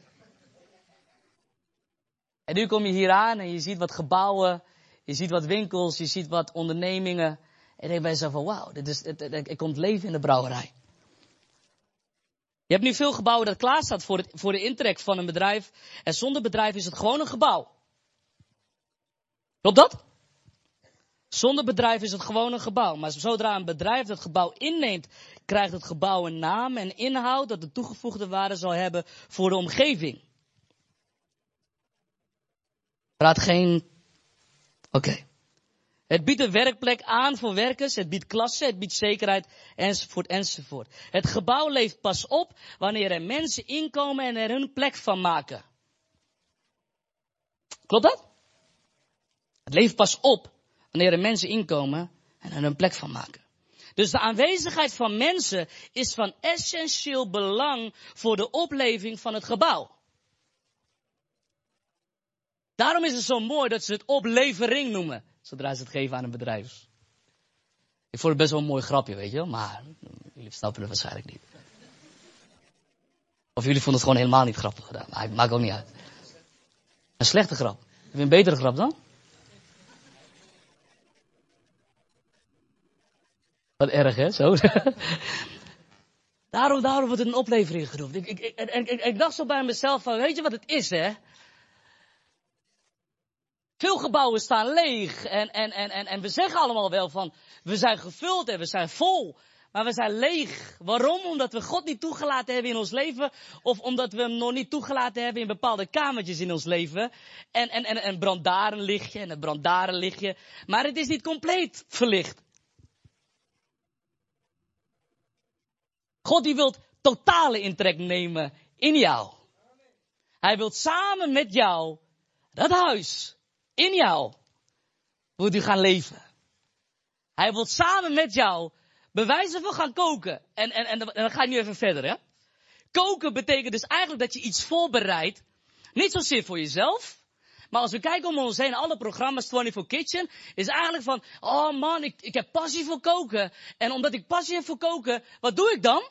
En nu kom je hier aan en je ziet wat gebouwen Je ziet wat winkels, je ziet wat ondernemingen. En je denkt bij jezelf van, wauw, dit is, het, er komt leven in de brouwerij. Je hebt nu veel gebouwen dat klaar staat voor, het, voor de intrek van een bedrijf. En zonder bedrijf is het gewoon een gebouw. Klopt dat? Zonder bedrijf is het gewoon een gebouw. Maar zodra een bedrijf dat gebouw inneemt, krijgt het gebouw een naam en inhoud dat de toegevoegde waarde zal hebben voor de omgeving. Praat geen. Oké. Het biedt een werkplek aan voor werkers, het biedt klasse, het biedt zekerheid, enzovoort, enzovoort. Het gebouw leeft pas op wanneer er mensen inkomen en er hun plek van maken. Klopt dat? Het leeft pas op wanneer er mensen inkomen en er hun plek van maken. Dus de aanwezigheid van mensen is van essentieel belang voor de opleving van het gebouw. Daarom is het zo mooi dat ze het oplevering noemen, zodra ze het geven aan een bedrijf. Ik vond het best wel een mooi grapje, weet je maar jullie snappen het waarschijnlijk niet. Of jullie vonden het gewoon helemaal niet grappig gedaan, maar het maakt ook niet uit. Een slechte grap. Heb je een betere grap dan? Erg, hè? Zo. daarom, daarom wordt het een oplevering genoemd. Ik, ik, ik, ik, dacht zo bij mezelf van, weet je wat het is, hè? Veel gebouwen staan leeg en, en, en, en, en we zeggen allemaal wel van, we zijn gevuld en we zijn vol. Maar we zijn leeg. Waarom? Omdat we God niet toegelaten hebben in ons leven. Of omdat we hem nog niet toegelaten hebben in bepaalde kamertjes in ons leven. En, en, en, en branddarenlichtje en een branddarenlichtje. Maar het is niet compleet verlicht. God die wil totale intrek nemen in jou. Hij wil samen met jou dat huis in jou wil u gaan leven. Hij wil samen met jou bewijzen van gaan koken. En, en, en, dan ga ik nu even verder, hè. Koken betekent dus eigenlijk dat je iets voorbereidt. Niet zozeer voor jezelf. Maar als we kijken om ons heen, alle programma's 24 Kitchen, is eigenlijk van, oh man, ik, ik heb passie voor koken. En omdat ik passie heb voor koken, wat doe ik dan?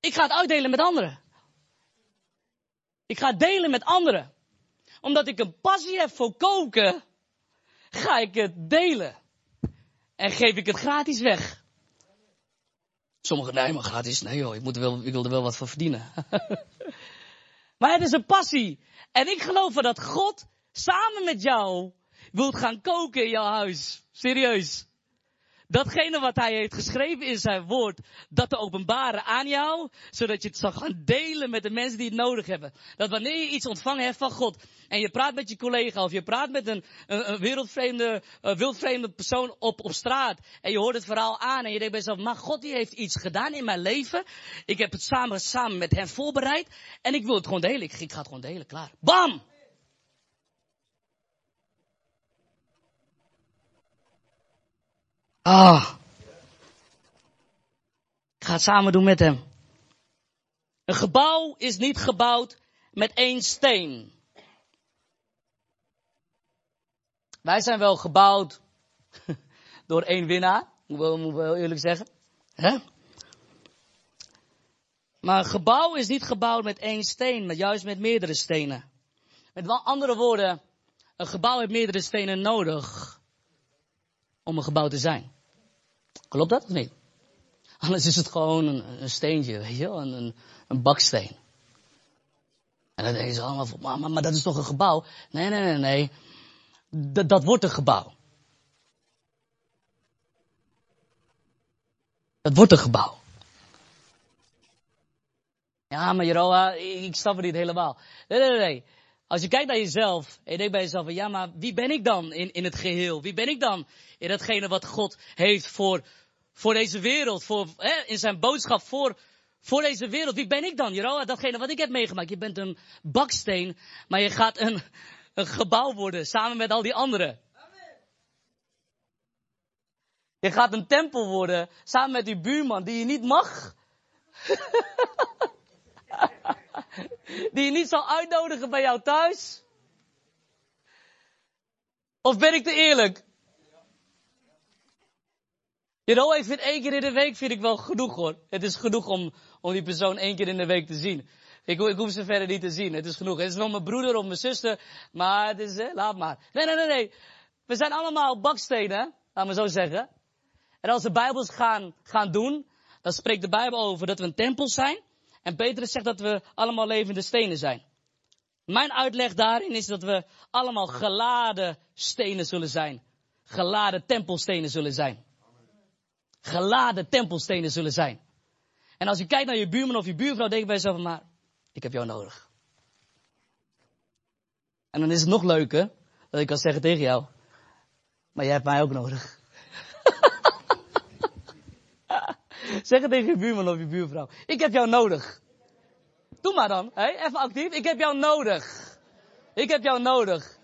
Ik ga het uitdelen met anderen. Ik ga het delen met anderen. Omdat ik een passie heb voor koken, ga ik het delen. En geef ik het gratis weg. Sommigen, nee, maar gratis. Nee joh, ik, moet wel, ik wil er wel wat voor verdienen. maar het is een passie. En ik geloof dat God samen met jou wilt gaan koken in jouw huis. Serieus datgene wat hij heeft geschreven in zijn woord, dat te openbaren aan jou, zodat je het zal gaan delen met de mensen die het nodig hebben. Dat wanneer je iets ontvangen hebt van God, en je praat met je collega, of je praat met een, een, een wereldvreemde, een wildvreemde persoon op, op straat, en je hoort het verhaal aan, en je denkt bij jezelf, maar God die heeft iets gedaan in mijn leven, ik heb het samen, samen met hem voorbereid, en ik wil het gewoon delen, ik, ik ga het gewoon delen, klaar. Bam! Ah. Ik ga het samen doen met hem. Een gebouw is niet gebouwd met één steen. Wij zijn wel gebouwd door één winnaar, moet ik wel eerlijk zeggen. Maar een gebouw is niet gebouwd met één steen, maar juist met meerdere stenen. Met andere woorden, een gebouw heeft meerdere stenen nodig om een gebouw te zijn. Klopt dat of niet? Anders is het gewoon een, een steentje, weet je wel, een, een, baksteen. En dan denken ze allemaal van, maar, maar, dat is toch een gebouw? Nee, nee, nee, nee. Dat, wordt een gebouw. Dat wordt een gebouw. Ja, maar Jeroa, ik snap het niet helemaal. Nee, nee, nee. Als je kijkt naar jezelf en je denkt bij jezelf van, ja, maar wie ben ik dan in, in het geheel? Wie ben ik dan in datgene wat God heeft voor, voor deze wereld, voor, hè, in zijn boodschap voor, voor deze wereld? Wie ben ik dan, Jeroen? Datgene wat ik heb meegemaakt. Je bent een baksteen, maar je gaat een, een gebouw worden samen met al die anderen. Je gaat een tempel worden samen met die buurman die je niet mag. Die je niet zal uitnodigen bij jou thuis? Of ben ik te eerlijk? Jeroen, ik vind één keer in de week vind ik wel genoeg hoor. Het is genoeg om, om die persoon één keer in de week te zien. Ik, ik hoef ze verder niet te zien. Het is genoeg. Het is nog mijn broeder of mijn zuster. Maar het is, hè, laat maar. Nee, nee, nee, nee. We zijn allemaal bakstenen, laat me zo zeggen. En als we Bijbels gaan, gaan doen, dan spreekt de Bijbel over dat we een tempel zijn. En Petrus zegt dat we allemaal levende stenen zijn. Mijn uitleg daarin is dat we allemaal geladen stenen zullen zijn. Geladen tempelstenen zullen zijn. Geladen tempelstenen zullen zijn. En als je kijkt naar je buurman of je buurvrouw, denk je bij jezelf, maar ik heb jou nodig. En dan is het nog leuker dat ik kan zeggen tegen jou, maar jij hebt mij ook nodig. Zeg het tegen je buurman of je buurvrouw. Ik heb jou nodig. Doe maar dan. Hè? Even actief. Ik heb jou nodig. Ik heb jou nodig.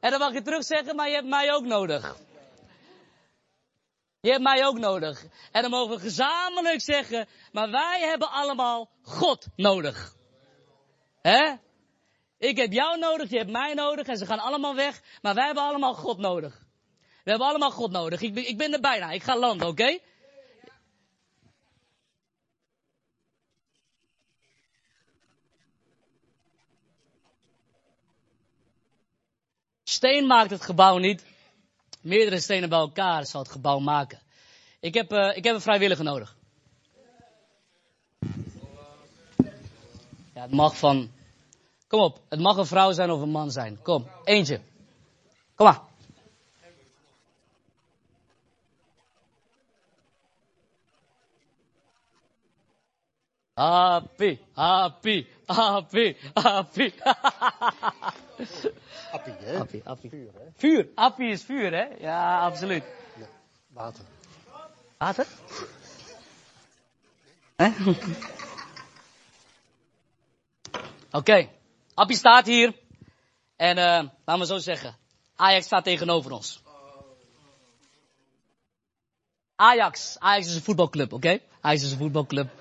En dan mag je terug zeggen, maar je hebt mij ook nodig. Je hebt mij ook nodig. En dan mogen we gezamenlijk zeggen, maar wij hebben allemaal God nodig. Hè? Ik heb jou nodig, je hebt mij nodig en ze gaan allemaal weg, maar wij hebben allemaal God nodig. We hebben allemaal God nodig. Ik ben, ik ben er bijna, ik ga landen, oké? Steen maakt het gebouw niet. Meerdere stenen bij elkaar zal het gebouw maken. Ik heb, uh, ik heb een vrijwilliger nodig. Ja, het mag van. Kom op, het mag een vrouw zijn of een man zijn. Kom, eentje. Kom maar. Happy, happy, happy, happy. Appie, hè? Appie, appie. Vuur, hè? Vuur. Appie is vuur, hè? Ja, absoluut. Nee, water. Water? Hè? Oké. Appie staat hier. En uh, laten we zo zeggen. Ajax staat tegenover ons. Ajax. Ajax is een voetbalclub, oké? Ajax is een voetbalclub.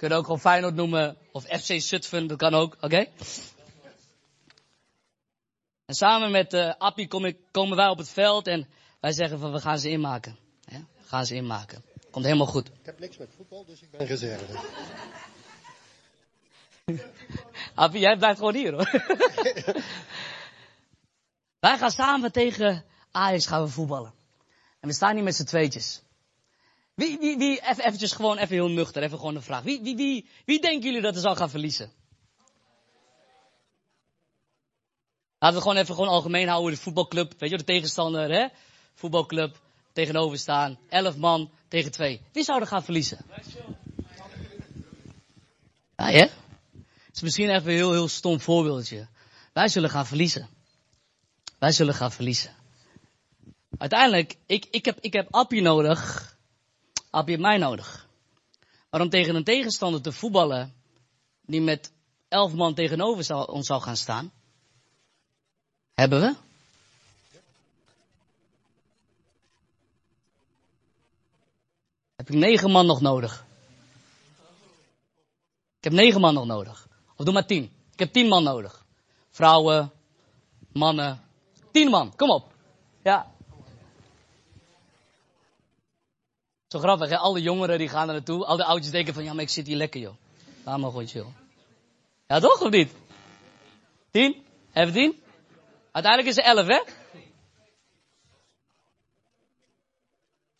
Kunnen ook gewoon Feyenoord noemen. Of FC Zutphen, dat kan ook, oké? En samen met uh, Appie kom ik, komen wij op het veld en wij zeggen van we gaan ze inmaken. Ja, we gaan ze inmaken. Komt helemaal goed. Ik heb niks met voetbal, dus ik ben reserve. Appie, jij blijft gewoon hier hoor. wij gaan samen tegen Ajax gaan we voetballen. En we staan hier met z'n tweetjes. Wie, wie, wie, even, eventjes gewoon even heel nuchter, even gewoon een vraag. Wie, wie, wie, wie denken jullie dat er zal gaan verliezen? Laten we gewoon even gewoon algemeen houden. De voetbalclub, weet je, de tegenstander, hè? Voetbalclub, tegenover staan. Elf man tegen twee. Wie zou er gaan verliezen? Ja, ja? Het is misschien even een heel, heel stom voorbeeldje. Wij zullen gaan verliezen. Wij zullen gaan verliezen. Uiteindelijk, ik, ik, heb, ik heb Appie nodig. Appie heeft mij nodig. Maar om tegen een tegenstander te voetballen, die met elf man tegenover zou, ons zou gaan staan, hebben we? Heb ik negen man nog nodig? Ik heb negen man nog nodig. Of doe maar tien. Ik heb tien man nodig. Vrouwen, mannen. Tien man, kom op. Ja. Zo grappig, hè? Alle jongeren die gaan er naartoe. Al de oudjes denken van, ja, maar ik zit hier lekker, joh. Laat maar gewoon chill. Ja, toch? Of niet? Tien? Even tien? Uiteindelijk is er elf, hè?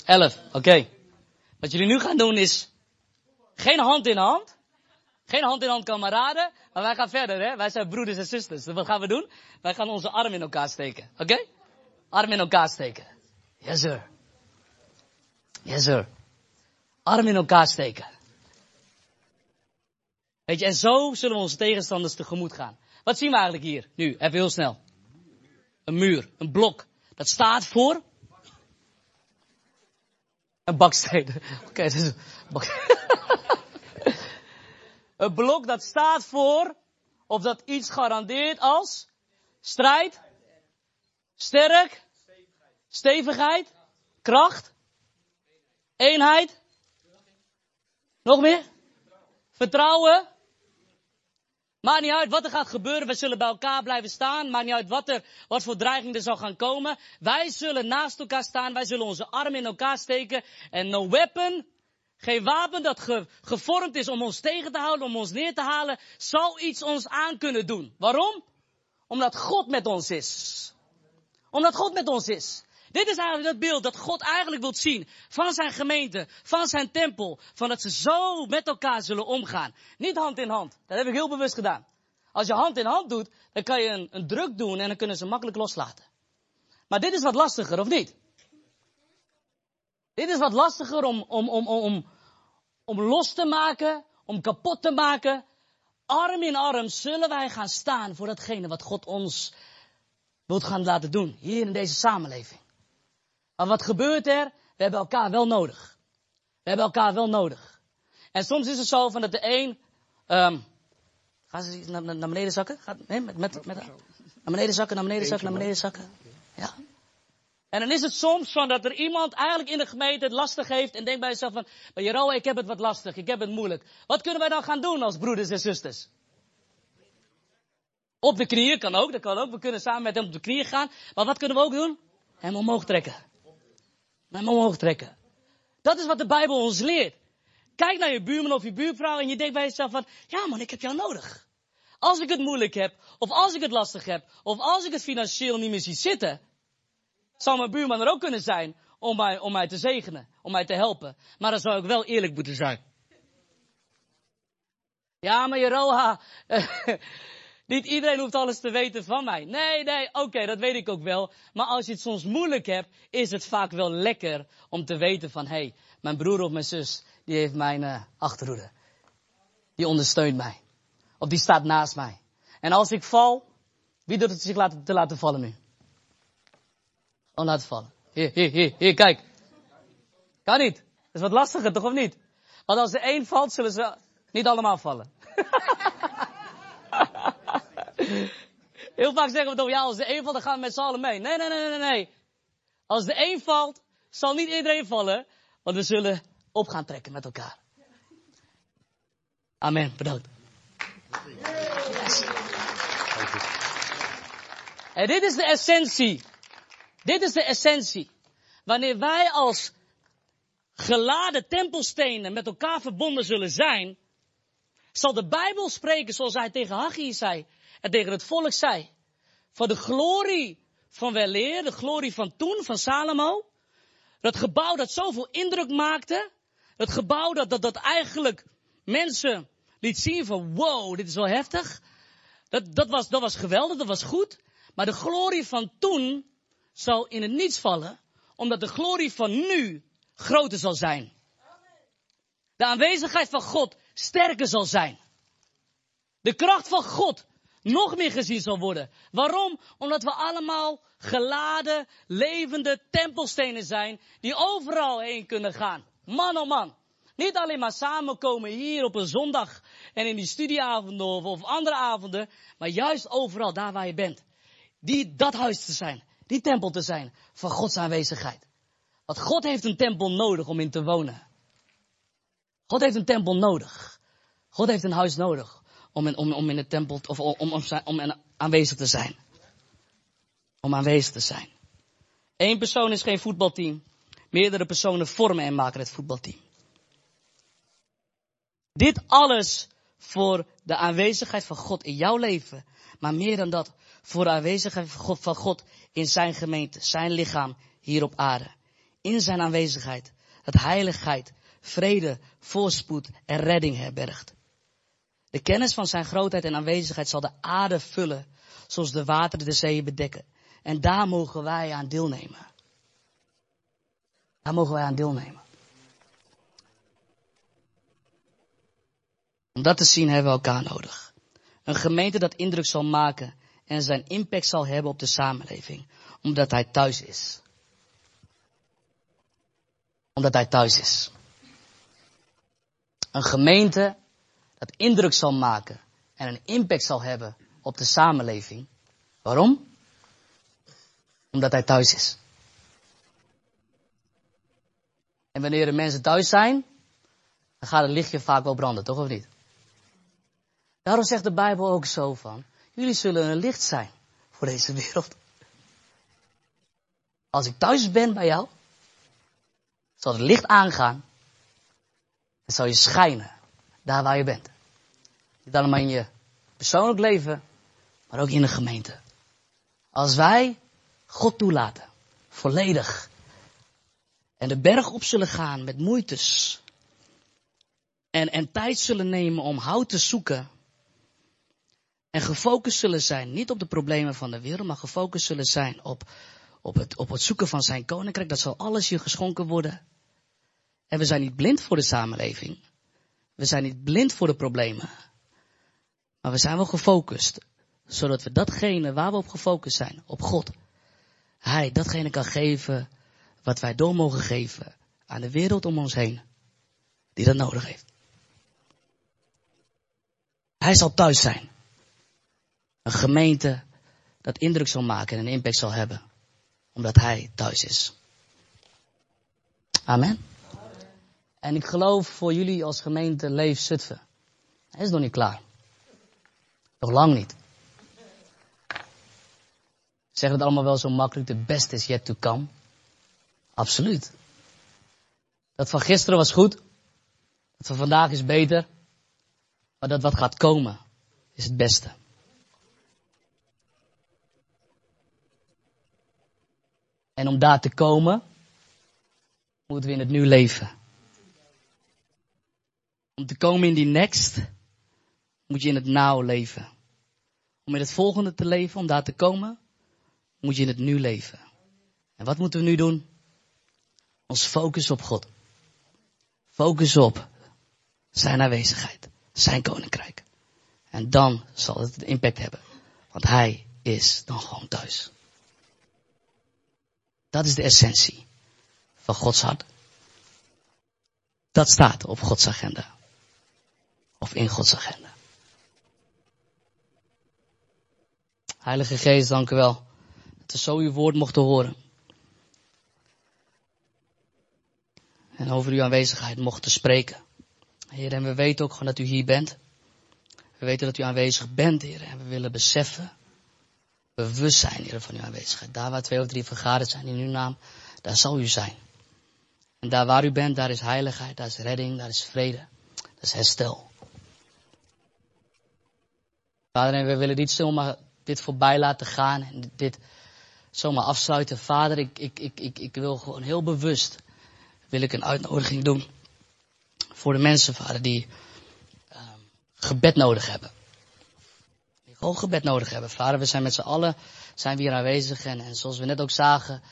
Elf, oké. Wat jullie nu gaan doen is geen hand in hand. Geen hand in hand kameraden. Maar wij gaan verder, hè? Wij zijn broeders en zusters. Dus wat gaan we doen? Wij gaan onze arm in elkaar steken. Oké? Arm in elkaar steken. Yes, sir. Yes, sir. Arm in elkaar steken. Weet je, en zo zullen we onze tegenstanders tegemoet gaan. Wat zien we eigenlijk hier? Nu, even heel snel. Een muur, een blok. Dat staat voor. Een baksteen. Oké, okay, dus een bak... een blok dat staat voor. Of dat iets garandeert als strijd, sterk, stevigheid, kracht, eenheid. Nog meer? Vertrouwen. Maakt niet uit wat er gaat gebeuren, we zullen bij elkaar blijven staan. Maakt niet uit wat, er, wat voor dreiging er zal gaan komen. Wij zullen naast elkaar staan, wij zullen onze armen in elkaar steken. En no weapon geen wapen dat ge- gevormd is om ons tegen te houden, om ons neer te halen, zal iets ons aan kunnen doen. Waarom? Omdat God met ons is. Omdat God met ons is. Dit is eigenlijk dat beeld dat God eigenlijk wil zien van zijn gemeente, van zijn tempel, van dat ze zo met elkaar zullen omgaan. Niet hand in hand. Dat heb ik heel bewust gedaan. Als je hand in hand doet, dan kan je een, druk doen en dan kunnen ze makkelijk loslaten. Maar dit is wat lastiger, of niet? Dit is wat lastiger om, om, om, om, om los te maken, om kapot te maken. Arm in arm zullen wij gaan staan voor datgene wat God ons wilt gaan laten doen. Hier in deze samenleving. Maar wat gebeurt er? We hebben elkaar wel nodig. We hebben elkaar wel nodig. En soms is het zo van dat de een... ehm gaan ze naar beneden zakken? Gaat, nee, met, met, met, naar beneden zakken, naar beneden zakken, naar beneden zakken. Ja. En dan is het soms van dat er iemand eigenlijk in de gemeente het lastig heeft en denkt bij zichzelf van, maar Jeroen, ik heb het wat lastig, ik heb het moeilijk. Wat kunnen wij dan gaan doen als broeders en zusters? Op de knieën kan ook, dat kan ook. We kunnen samen met hem op de knieën gaan. Maar wat kunnen we ook doen? Hem omhoog trekken. Hem omhoog trekken. Dat is wat de Bijbel ons leert. Kijk naar je buurman of je buurvrouw en je denkt bij jezelf van, ja man, ik heb jou nodig. Als ik het moeilijk heb, of als ik het lastig heb, of als ik het financieel niet meer zie zitten, zou mijn buurman er ook kunnen zijn om mij, om mij te zegenen, om mij te helpen. Maar dan zou ik wel eerlijk moeten zijn. Ja, maar Jeroha, niet iedereen hoeft alles te weten van mij. Nee, nee, oké, dat weet ik ook wel. Maar als je het soms moeilijk hebt, is het vaak wel lekker om te weten van, hey, mijn broer of mijn zus, die heeft mijn uh, achterhoede. Die ondersteunt mij. Of die staat naast mij. En als ik val, wie doet het zich laten, te laten vallen nu? Oh, laten vallen. Hier, hier, hier, hier, kijk. Kan niet. Dat is wat lastiger, toch of niet? Want als er één valt, zullen ze niet allemaal vallen. Heel vaak zeggen we toch, ja, als er één valt, dan gaan we met z'n allen mee. Nee, nee, nee, nee, nee. Als er één valt, zal niet iedereen vallen, want we zullen op gaan trekken met elkaar. Amen, bedankt. En dit is de essentie. Dit is de essentie. Wanneer wij als geladen tempelstenen met elkaar verbonden zullen zijn, zal de Bijbel spreken zoals hij tegen Haggai zei en tegen het volk zei. Van de glorie van weleer, de glorie van toen, van Salomo. Dat gebouw dat zoveel indruk maakte. Het gebouw dat, dat, dat eigenlijk mensen liet zien van wow, dit is wel heftig. Dat, dat, was, dat was geweldig, dat was goed. Maar de glorie van toen zal in het niets vallen, omdat de glorie van nu groter zal zijn. De aanwezigheid van God sterker zal zijn. De kracht van God nog meer gezien zal worden. Waarom? Omdat we allemaal geladen, levende tempelstenen zijn die overal heen kunnen gaan. Man oh man. Niet alleen maar samenkomen hier op een zondag en in die studieavonden of, of andere avonden, maar juist overal daar waar je bent. Die, dat huis te zijn, die tempel te zijn van Gods aanwezigheid. Want God heeft een tempel nodig om in te wonen. God heeft een tempel nodig. God heeft een huis nodig om in, om, in de tempel, of om, om, om, om aanwezig te zijn. Om aanwezig te zijn. Eén persoon is geen voetbalteam. Meerdere personen vormen en maken het voetbalteam. Dit alles voor de aanwezigheid van God in jouw leven. Maar meer dan dat, voor de aanwezigheid van God, van God in zijn gemeente, zijn lichaam hier op aarde. In zijn aanwezigheid, dat heiligheid, vrede, voorspoed en redding herbergt. De kennis van zijn grootheid en aanwezigheid zal de aarde vullen, zoals de wateren de zeeën bedekken. En daar mogen wij aan deelnemen. Daar mogen wij aan deelnemen. Om dat te zien hebben we elkaar nodig. Een gemeente dat indruk zal maken en zijn impact zal hebben op de samenleving. Omdat hij thuis is. Omdat hij thuis is. Een gemeente dat indruk zal maken en een impact zal hebben op de samenleving. Waarom? Omdat hij thuis is. En wanneer de mensen thuis zijn, dan gaat het lichtje vaak wel branden, toch of niet? Daarom zegt de Bijbel ook zo van, jullie zullen een licht zijn voor deze wereld. Als ik thuis ben bij jou, zal het licht aangaan En zal je schijnen daar waar je bent. Niet alleen in je persoonlijk leven, maar ook in de gemeente. Als wij God toelaten, volledig, en de berg op zullen gaan met moeites, en, en tijd zullen nemen om hout te zoeken, en gefocust zullen zijn, niet op de problemen van de wereld, maar gefocust zullen zijn op, op, het, op het zoeken van zijn koninkrijk, dat zal alles je geschonken worden. En we zijn niet blind voor de samenleving. We zijn niet blind voor de problemen. Maar we zijn wel gefocust. Zodat we datgene waar we op gefocust zijn, op God. Hij datgene kan geven wat wij door mogen geven aan de wereld om ons heen. Die dat nodig heeft. Hij zal thuis zijn. Een gemeente dat indruk zal maken en een impact zal hebben. Omdat hij thuis is. Amen. En ik geloof voor jullie als gemeente Leef Zutphen. Hij is nog niet klaar. Nog lang niet. Zeggen het allemaal wel zo makkelijk, the best is yet to come. Absoluut. Dat van gisteren was goed. Dat van vandaag is beter. Maar dat wat gaat komen is het beste. En om daar te komen, moeten we in het nu leven. Om te komen in die next, moet je in het now leven. Om in het volgende te leven, om daar te komen, moet je in het nu leven. En wat moeten we nu doen? Ons focus op God. Focus op zijn aanwezigheid, zijn koninkrijk. En dan zal het impact hebben. Want hij is dan gewoon thuis. Dat is de essentie van Gods hart. Dat staat op Gods agenda. Of in Gods agenda. Heilige Geest, dank u wel. Dat we zo uw woord mochten horen. En over uw aanwezigheid mochten spreken. Heer, en we weten ook gewoon dat u hier bent. We weten dat u aanwezig bent, Heer. En we willen beseffen, bewust zijn, Heer, van uw aanwezigheid. Daar waar twee of drie vergaderd zijn in uw naam, daar zal u zijn. En daar waar u bent, daar is heiligheid, daar is redding, daar is vrede, daar is herstel. Vader, we willen niet zomaar dit voorbij laten gaan en dit zomaar afsluiten. Vader, ik, ik, ik, ik, ik wil gewoon heel bewust, wil ik een uitnodiging doen voor de mensen, vader, die uh, gebed nodig hebben. Die gewoon gebed nodig hebben. Vader, we zijn met z'n allen, zijn we hier aanwezig en, en zoals we net ook zagen,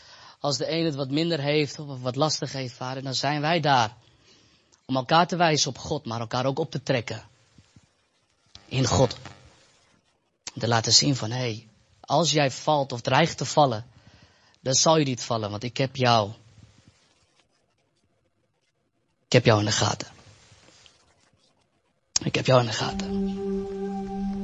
als de een het wat minder heeft of wat lastig heeft, vader, dan zijn wij daar. Om elkaar te wijzen op God, maar elkaar ook op te trekken. In God te laten zien van, hé, hey, als jij valt of dreigt te vallen, dan zal je niet vallen, want ik heb jou. Ik heb jou in de gaten. Ik heb jou in de gaten.